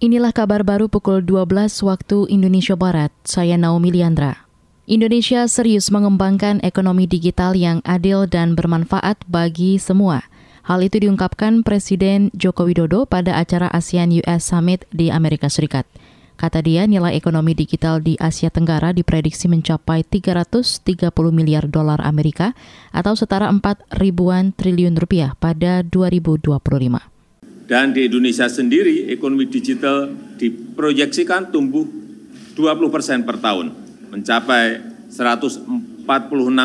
Inilah kabar baru pukul 12 waktu Indonesia Barat. Saya Naomi Liandra. Indonesia serius mengembangkan ekonomi digital yang adil dan bermanfaat bagi semua. Hal itu diungkapkan Presiden Joko Widodo pada acara ASEAN US Summit di Amerika Serikat. Kata dia, nilai ekonomi digital di Asia Tenggara diprediksi mencapai 330 miliar dolar Amerika atau setara 4 ribuan triliun rupiah pada 2025. Dan di Indonesia sendiri ekonomi digital diproyeksikan tumbuh 20 persen per tahun, mencapai 146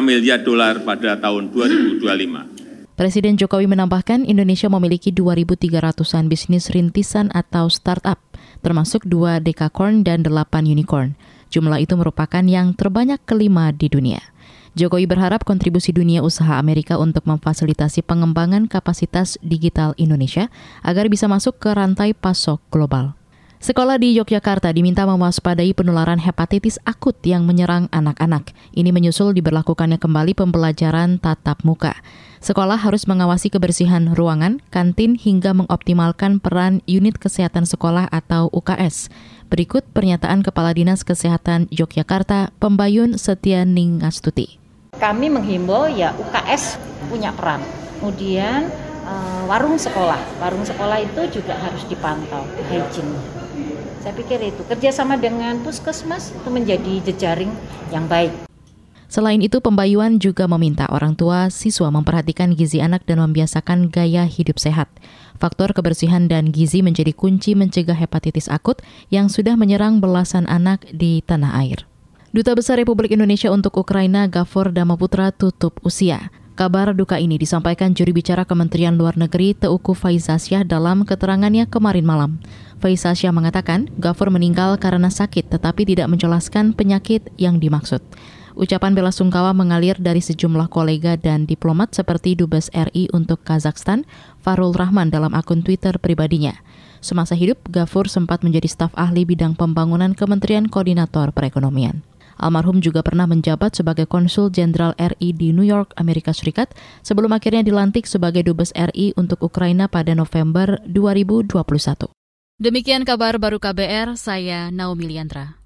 miliar dolar pada tahun 2025. Presiden Jokowi menambahkan Indonesia memiliki 2.300-an bisnis rintisan atau startup, termasuk dua dekakorn dan delapan unicorn. Jumlah itu merupakan yang terbanyak kelima di dunia. Jokowi berharap kontribusi dunia usaha Amerika untuk memfasilitasi pengembangan kapasitas digital Indonesia agar bisa masuk ke rantai pasok global. Sekolah di Yogyakarta diminta mewaspadai penularan hepatitis akut yang menyerang anak-anak. Ini menyusul diberlakukannya kembali pembelajaran tatap muka. Sekolah harus mengawasi kebersihan ruangan, kantin, hingga mengoptimalkan peran unit kesehatan sekolah atau UKS. Berikut pernyataan Kepala Dinas Kesehatan Yogyakarta, Pembayun Setia Ningastuti kami menghimbau ya UKS punya peran. Kemudian uh, warung sekolah, warung sekolah itu juga harus dipantau hygiene. Saya pikir itu kerjasama dengan puskesmas itu menjadi jejaring yang baik. Selain itu, pembayuan juga meminta orang tua siswa memperhatikan gizi anak dan membiasakan gaya hidup sehat. Faktor kebersihan dan gizi menjadi kunci mencegah hepatitis akut yang sudah menyerang belasan anak di tanah air. Duta Besar Republik Indonesia untuk Ukraina Gafor Damaputra tutup usia. Kabar duka ini disampaikan juri bicara Kementerian Luar Negeri Teuku Faizasyah dalam keterangannya kemarin malam. Faizasyah mengatakan Gafor meninggal karena sakit tetapi tidak menjelaskan penyakit yang dimaksud. Ucapan bela sungkawa mengalir dari sejumlah kolega dan diplomat seperti Dubes RI untuk Kazakhstan, Farul Rahman dalam akun Twitter pribadinya. Semasa hidup, Gafur sempat menjadi staf ahli bidang pembangunan Kementerian Koordinator Perekonomian. Almarhum juga pernah menjabat sebagai konsul jenderal RI di New York, Amerika Serikat, sebelum akhirnya dilantik sebagai dubes RI untuk Ukraina pada November 2021. Demikian kabar baru KBR, saya Naomi Liandra.